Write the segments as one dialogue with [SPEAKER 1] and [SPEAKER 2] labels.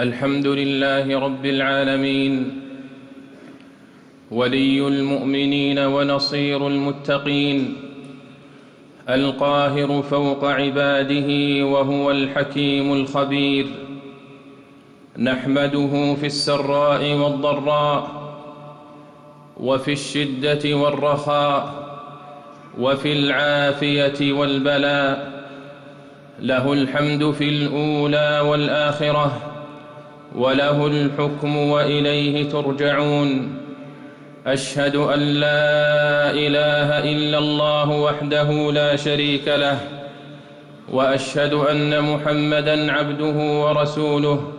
[SPEAKER 1] الحمد لله رب العالمين ولي المؤمنين ونصير المتقين القاهر فوق عباده وهو الحكيم الخبير نحمده في السراء والضراء وفي الشدة والرخاء وفي العافية والبلاء له الحمد في الأولى والآخرة وله الحكم وإليه ترجعون. أشهد أن لا إله إلا الله وحده لا شريك له وأشهد أن محمدا عبده ورسوله.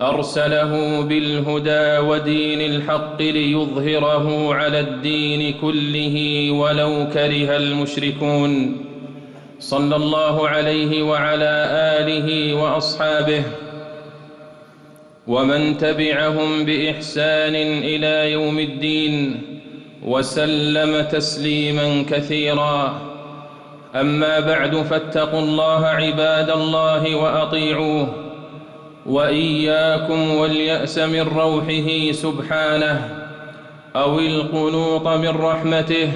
[SPEAKER 1] أرسله بالهدى ودين الحق ليظهره على الدين كله ولو كره المشركون. صلى الله عليه وعلى آله وأصحابه ومن تبعهم بإحسان إلى يوم الدين وسلم تسليما كثيرا. أما بعد فاتقوا الله عباد الله وأطيعوه وإياكم واليأس من روحه سبحانه أو القنوط من رحمته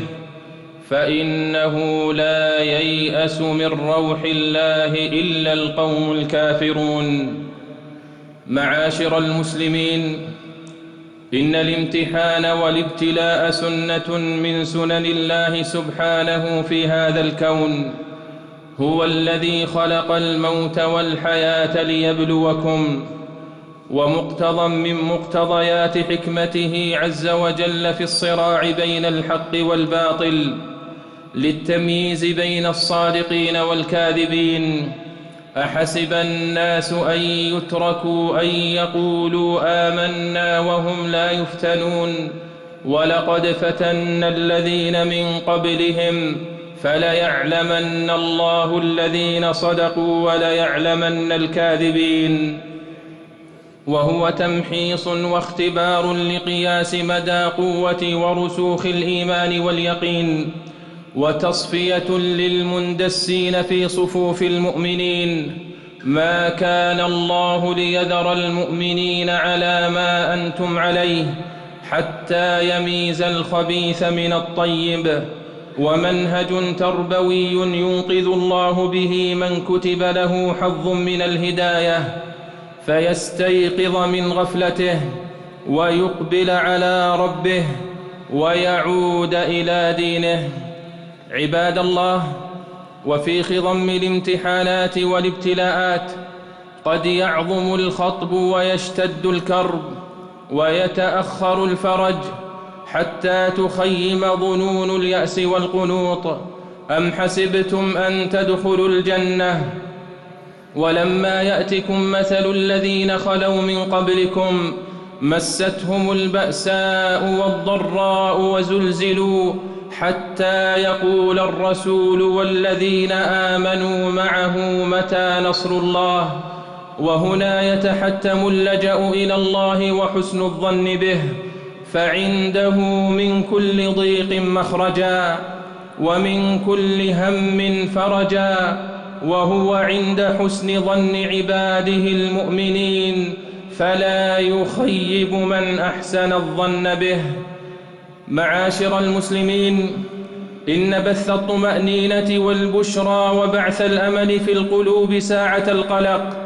[SPEAKER 1] فإنه لا ييأس من روح الله إلا القوم الكافرون. معاشر المسلمين إن الامتحان والابتلاء سنة من سنن الله سبحانه في هذا الكون هو الذي خلق الموت والحياة ليبلوكم ومقتضى من مقتضيات حكمته عز وجل في الصراع بين الحق والباطل للتمييز بين الصادقين والكاذبين أحسب الناس أن يتركوا أن يقولوا آمنا وهم لا يفتنون ولقد فتنا الذين من قبلهم فليعلمن الله الذين صدقوا وليعلمن الكاذبين وهو تمحيص واختبار لقياس مدى قوة ورسوخ الإيمان واليقين وتصفية للمندسين في صفوف المؤمنين. ما كان الله ليذر المؤمنين على ما أنتم عليه حتى يميز الخبيث من الطيب. ومنهج تربوي ينقذ الله به من كتب له حظ من الهداية فيستيقظ من غفلته ويقبل على ربه ويعود إلى دينه. عباد الله وفي خضم الامتحانات والابتلاءات قد يعظم الخطب ويشتد الكرب ويتأخر الفرج حتى تخيم ظنون اليأس والقنوط. أم حسبتم أن تدخلوا الجنة؟ ولما يأتكم مثل الذين خلوا من قبلكم مستهم البأساء والضراء وزلزلوا حتى يقول الرسول والذين آمنوا معه متى نصر الله وهنا يتحتم اللجأ إلى الله وحسن الظن به فعنده من كل ضيق مخرجا ومن كل هم فرجا وهو عند حسن ظن عباده المؤمنين فلا يخيب من أحسن الظن به. معاشر المسلمين إن بث الطمأنينة والبشرى وبعث الأمل في القلوب ساعة القلق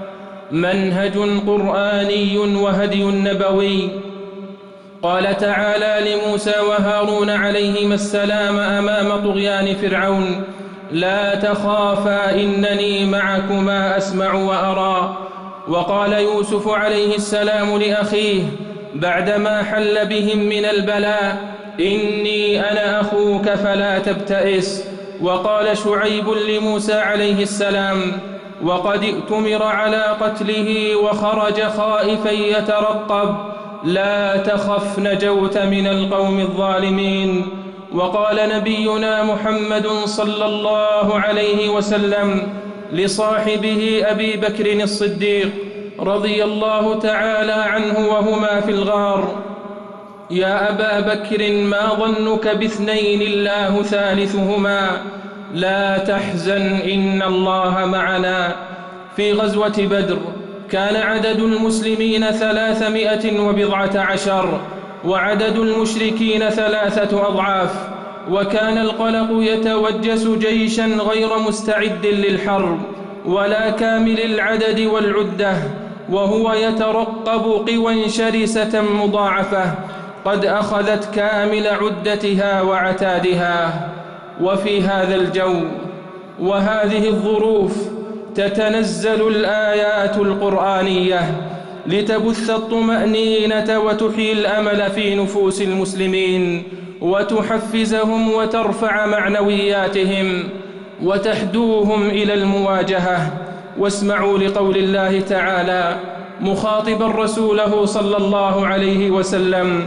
[SPEAKER 1] منهج قرآني وهدي نبوي. قال تعالى لموسى وهارون عليهما السلام أمام طغيان فرعون لا تخافا إنني معكما أسمع وأرى. وقال يوسف عليه السلام لأخيه بعدما حل بهم من البلاء إني أنا أخوك فلا تبتئس. وقال شعيب لموسى عليه السلام وقد ائتمر على قتله وخرج خائفا يترقب لا تخف نجوت من القوم الظالمين. وقال نبينا محمد صلى الله عليه وسلم لصاحبه أبي بكر الصديق رضي الله تعالى عنه وهما في الغار يا أبا بكر ما ظنك باثنين الله ثالثهما؟ لا تحزن إن الله معنا. في غزوة بدر كان عدد المسلمين ثلاثمائة وبضعة عشر وعدد المشركين ثلاثة أضعاف وكان القلق يتوجس جيشا غير مستعد للحرب ولا كامل العدد والعدة وهو يترقب قوى شرسة مضاعفة. قد أخذت كامل عدتها وعتادها وفي هذا الجو وهذه الظروف تتنزل الآيات القرآنية لتبث الطمأنينة وتحيي الأمل في نفوس المسلمين وتحفزهم وترفع معنوياتهم وتحدوهم إلى المواجهة. واسمعوا لقول الله تعالى مخاطبا رسوله صلى الله عليه وسلم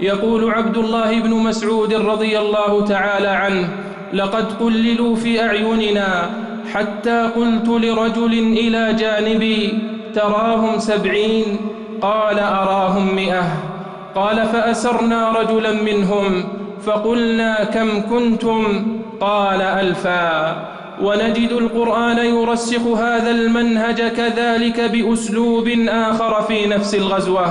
[SPEAKER 1] يقول عبد الله بن مسعود رضي الله تعالى عنه لقد قللوا في أعيننا حتى قلت لرجل إلى جانبي تراهم سبعين؟ قال أراهم مئة. قال فأسرنا رجلا منهم فقلنا كم كنتم؟ قال ألفا. ونجد القرآن يرسخ هذا المنهج كذلك بأسلوب آخر في نفس الغزوة.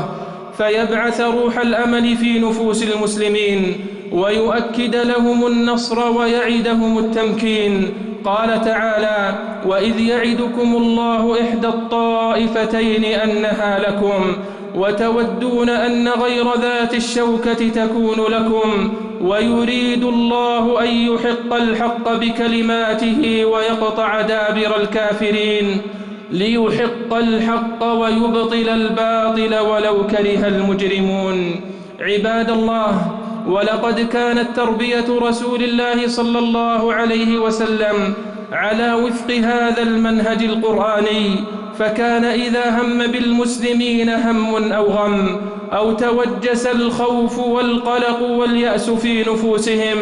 [SPEAKER 1] فيبعث روح الأمل في نفوس المسلمين ويؤكد لهم النصر ويعدهم التمكين. قال تعالى وإذ يعدكم الله إحدى الطائفتين أنها لكم وتودون أن غير ذات الشوكة تكون لكم ويريد الله أن يحق الحق بكلماته ويقطع دابر الكافرين. ليحق الحق ويبطل الباطل ولو كره المجرمون. عباد الله ولقد كانت تربية رسول الله صلى الله عليه وسلم على وفق هذا المنهج القرآني فكان إذا هم بالمسلمين هم أو غم أو توجس الخوف والقلق واليأس في نفوسهم.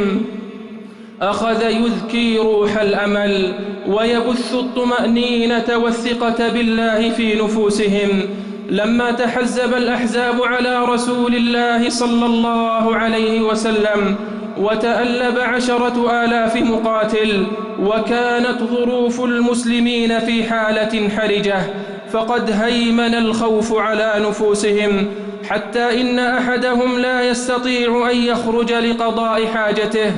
[SPEAKER 1] أخذ يذكي روح الأمل ويبث الطمأنينة والثقة بالله في نفوسهم. لما تحزب الأحزاب على رسول الله صلى الله عليه وسلم وتألب عشرة آلاف مقاتل وكانت ظروف المسلمين في حالة حرجة فقد هيمن الخوف على نفوسهم حتى إن أحدهم لا يستطيع أن يخرج لقضاء حاجته.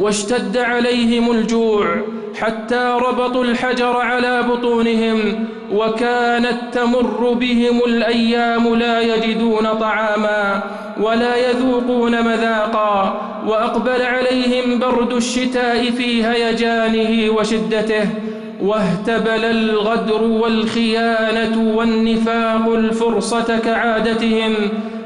[SPEAKER 1] واشتد عليهم الجوع حتى ربطوا الحجر على بطونهم وكانت تمر بهم الأيام لا يجدون طعاما ولا يذوقون مذاقا وأقبل عليهم برد الشتاء في هيجانه وشدته واهتبل الغدر والخيانة والنفاق الفرصة كعادتهم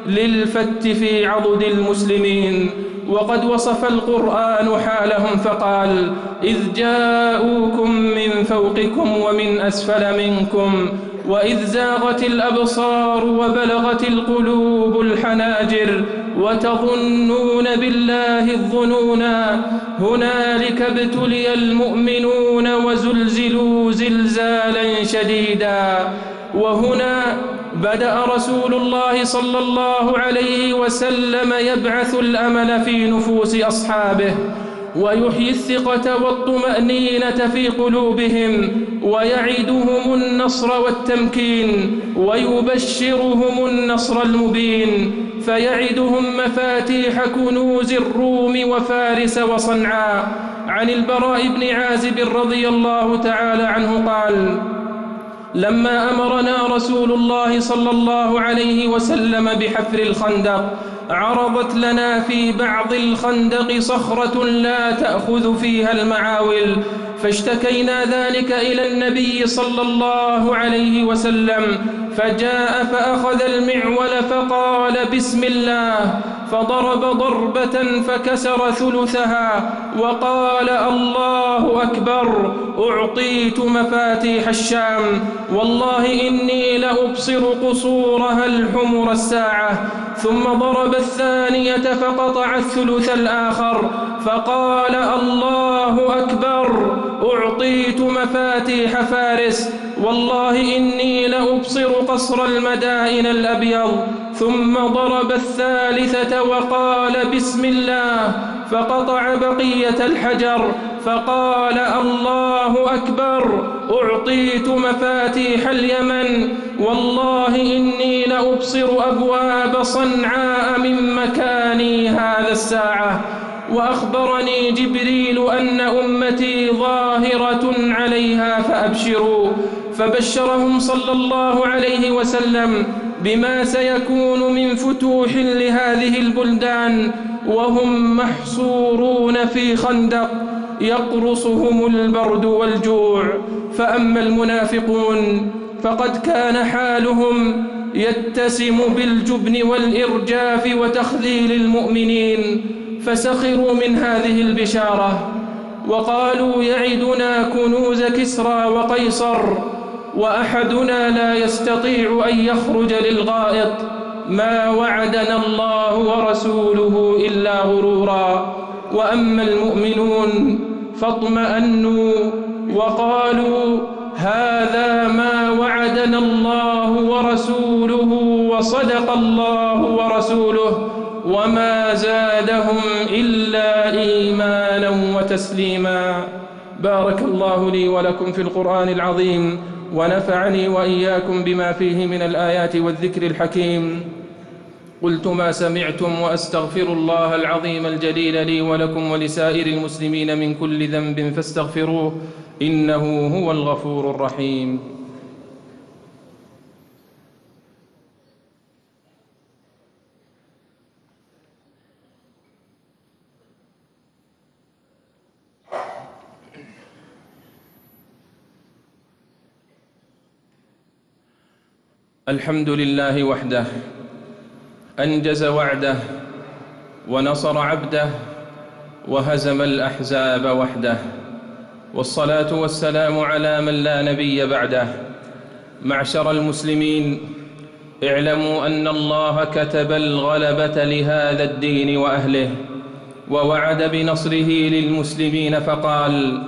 [SPEAKER 1] للفت في عضد المسلمين وقد وصف القرآن حالهم فقال إذ جاءوكم من فوقكم ومن أسفل منكم وإذ زاغت الأبصار وبلغت القلوب الحناجر وتظنون بالله الظنونا هنالك ابتلي المؤمنون وزلزلوا زلزالا شديدا وهنا بدأ رسول الله صلى الله عليه وسلم يبعث الأمل في نفوس أصحابه ويحيي الثقة والطمأنينة في قلوبهم ويعدهم النصر والتمكين ويبشرهم النصر المبين فيعدهم مفاتيح كنوز الروم وفارس وصنعاء. عن البراء بن عازب رضي الله تعالى عنه قال لما أمرنا رسول الله صلى الله عليه وسلم بحفر الخندق عرضت لنا في بعض الخندق صخرة لا تأخذ فيها المعاول فاشتكينا ذلك إلى النبي صلى الله عليه وسلم فجاء فأخذ المعول فقال بسم الله فضرب ضربة فكسر ثلثها وقال الله أكبر أعطيت مفاتيح الشام والله إني لأبصر قصورها الحمر الساعة. ثم ضرب الثانية فقطع الثلث الآخر فقال الله أكبر أعطيت مفاتيح فارس والله إني لأبصر قصر المدائن الأبيض. ثم ضرب الثالثة وقال بسم الله فقطع بقية الحجر فقال الله أكبر أعطيت مفاتيح اليمن والله إني لأبصر أبواب صنعاء من مكاني هذا الساعة. وأخبرني جبريل أن أمتي ظاهرة عليها فأبشروا. فبشرهم صلى الله عليه وسلم بما سيكون من فتوح لهذه البلدان وهم محصورون في خندق يقرصهم البرد والجوع. فأما المنافقون فقد كان حالهم يتسم بالجبن والإرجاف وتخذيل المؤمنين فسخروا من هذه البشارة. وقالوا يعدنا كنوز كسرى وقيصر وأحدنا لا يستطيع أن يخرج للغائط. ما وعدنا الله ورسوله إلا غرورا. وأما المؤمنون فاطمأنوا وقالوا هذا ما وعدنا الله ورسوله وصدق الله ورسوله وما زادهم إلا إيمانا وتسليما. بارك الله لي ولكم في القرآن العظيم. ونفعني وإياكم بما فيه من الآيات والذكر الحكيم. قلت ما سمعتم وأستغفر الله العظيم الجليل لي ولكم ولسائر المسلمين من كل ذنب فاستغفروه إنه هو الغفور الرحيم. الحمد لله وحده أنجز وعده ونصر عبده وهزم الأحزاب وحده والصلاة والسلام على من لا نبي بعده. معشر المسلمين اعلموا أن الله كتب الغلبة لهذا الدين وأهله ووعد بنصره للمسلمين فقال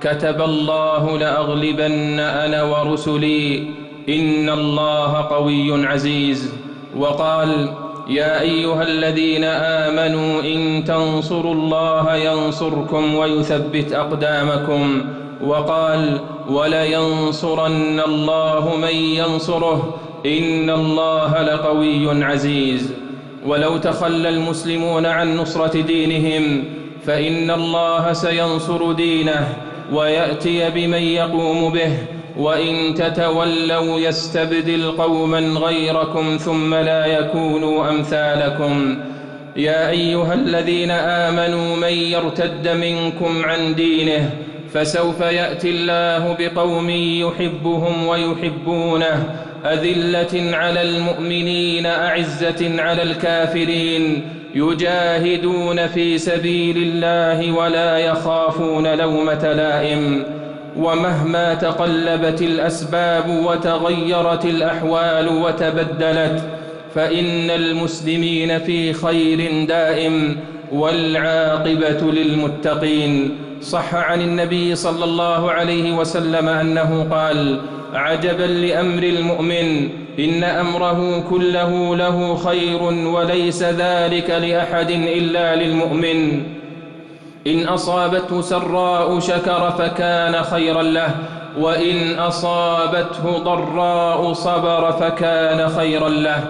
[SPEAKER 1] كتب الله لأغلبن أنا ورسلي إن الله قوي عزيز. وقال يا أيها الذين آمنوا إن تنصروا الله ينصركم ويثبت أقدامكم. وقال ولينصرن الله من ينصره. إن الله لقوي عزيز. ولو تخلى المسلمون عن نصرة دينهم فإن الله سينصر دينه. ويأتي بمن يقوم به. وإن تتولوا يستبدل قوما غيركم ثم لا يكونوا أمثالكم. يا أيها الذين آمنوا من يرتد منكم عن دينه فسوف يأتي الله بقوم يحبهم ويحبونه. أذلة على المؤمنين أعزة على الكافرين. يجاهدون في سبيل الله ولا يخافون لومة لائم. ومهما تقلبت الأسباب وتغيرت الأحوال وتبدلت فإن المسلمين في خير دائم والعاقبة للمتقين. صح عن النبي صلى الله عليه وسلم أنه قال عجبا لأمر المؤمن إن أمره كله له خير وليس ذلك لأحد إلا للمؤمن. إن أصابته سراء شكر فكان خيرا له وإن أصابته ضراء صبر فكان خيرا له.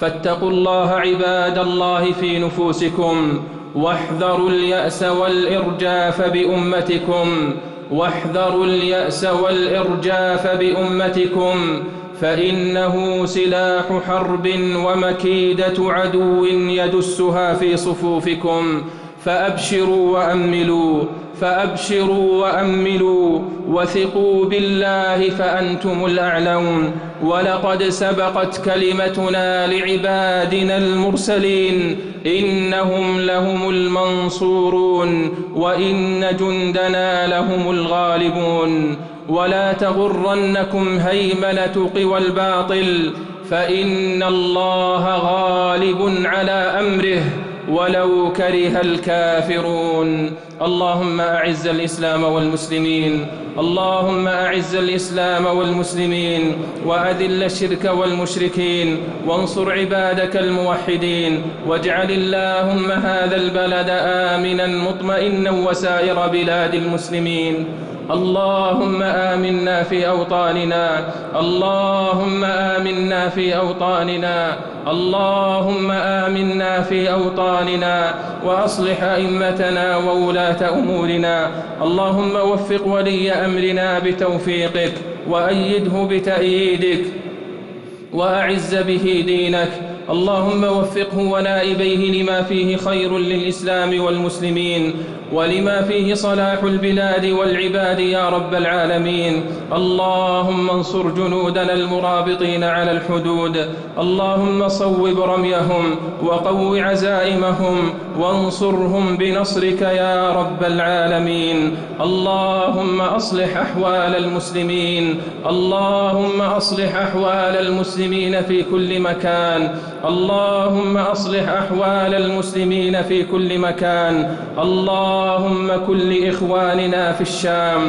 [SPEAKER 1] فاتقوا الله عباد الله في نفوسكم واحذروا اليأس والإرجاف بأمتكم واحذروا اليأس والإرجاف بأمتكم فإنه سلاح حرب ومكيدة عدو يدسها في صفوفكم. فأبشروا وأملوا فأبشروا وأملوا وثقوا بالله فأنتم الأعلون. ولقد سبقت كلمتنا لعبادنا المرسلين إنهم لهم المنصورون وإن جندنا لهم الغالبون. ولا تغرنكم هيمنة قوى الباطل فإن الله غالب على أمره. ولو كره الكافرون. اللهم أعز الإسلام والمسلمين. اللهم أعز الإسلام والمسلمين. وأذل الشرك والمشركين. وانصر عبادك الموحدين. واجعل اللهم هذا البلد آمنا مطمئنا وسائر بلاد المسلمين. اللهم آمنا في أوطاننا. اللهم آمنا في أوطاننا. اللهم آمنا في أوطاننا. وأصلح أئمتنا وولاة أمورنا. اللهم وفق ولي أمرنا بتوفيقك. وأيده بتأييدك. وأعز به دينك. اللهم وفقه ونائبيه لما فيه خير للإسلام والمسلمين ولما فيه صلاح البلاد والعباد يا رب العالمين. اللهم انصر جنودنا المرابطين على الحدود. اللهم صوب رميهم وقو عزائمهم وانصرهم بنصرك يا رب العالمين. اللهم أصلح أحوال المسلمين. اللهم أصلح أحوال المسلمين في كل مكان. اللهم أصلح أحوال المسلمين في كل مكان. اللهم كن لإخواننا في الشام.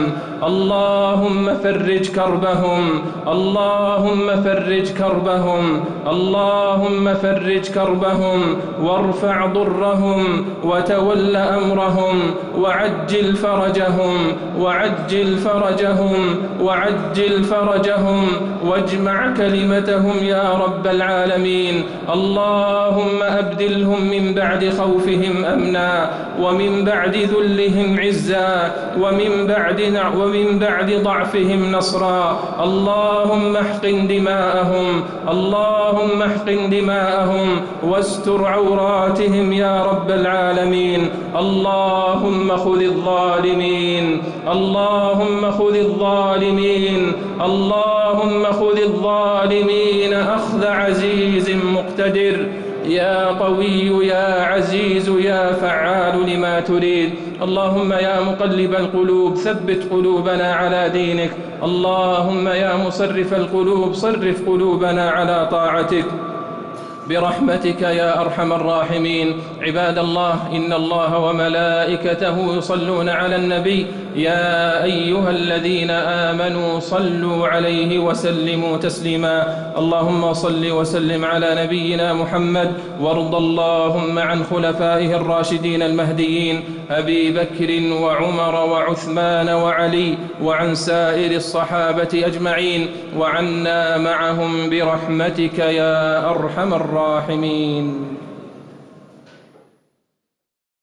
[SPEAKER 1] اللهم فرج كربهم. اللهم فرج كربهم. اللهم فرج كربهم. وارفع ضرهم. وتول أمرهم. وعجل فرجهم. وعجل فرجهم. وعجل فرجهم. واجمع كلمتهم يا رب العالمين. اللهم أبدلهم من بعد خوفهم أمنا ومن بعد ذلهم عزا ومن بعد ومن بعد ضعفهم نصرا. اللهم احقن دماءهم اللهم احقن دماءهم واستر عوراتهم يا رب العالمين. اللهم خذ الظالمين اللهم خذ الظالمين اللهم خذ الظالمين. أخذ عزيز مقتدر يا قوي يا عزيز يا فعال لما تريد. اللهم يا مقلب القلوب ثبت قلوبنا على دينك. اللهم يا مصرف القلوب صرف قلوبنا على طاعتك. برحمتك يا أرحم الراحمين. عباد الله إن الله وملائكته يصلون على النبي. يا أيها الذين آمنوا صلوا عليه وسلموا تسليما. اللهم صل وسلم على نبينا محمد وارض اللهم عن خلفائه الراشدين المهديين أبي بكر وعمر وعثمان وعلي وعن سائر الصحابة أجمعين وعنا معهم برحمتك يا أرحم الراحمين.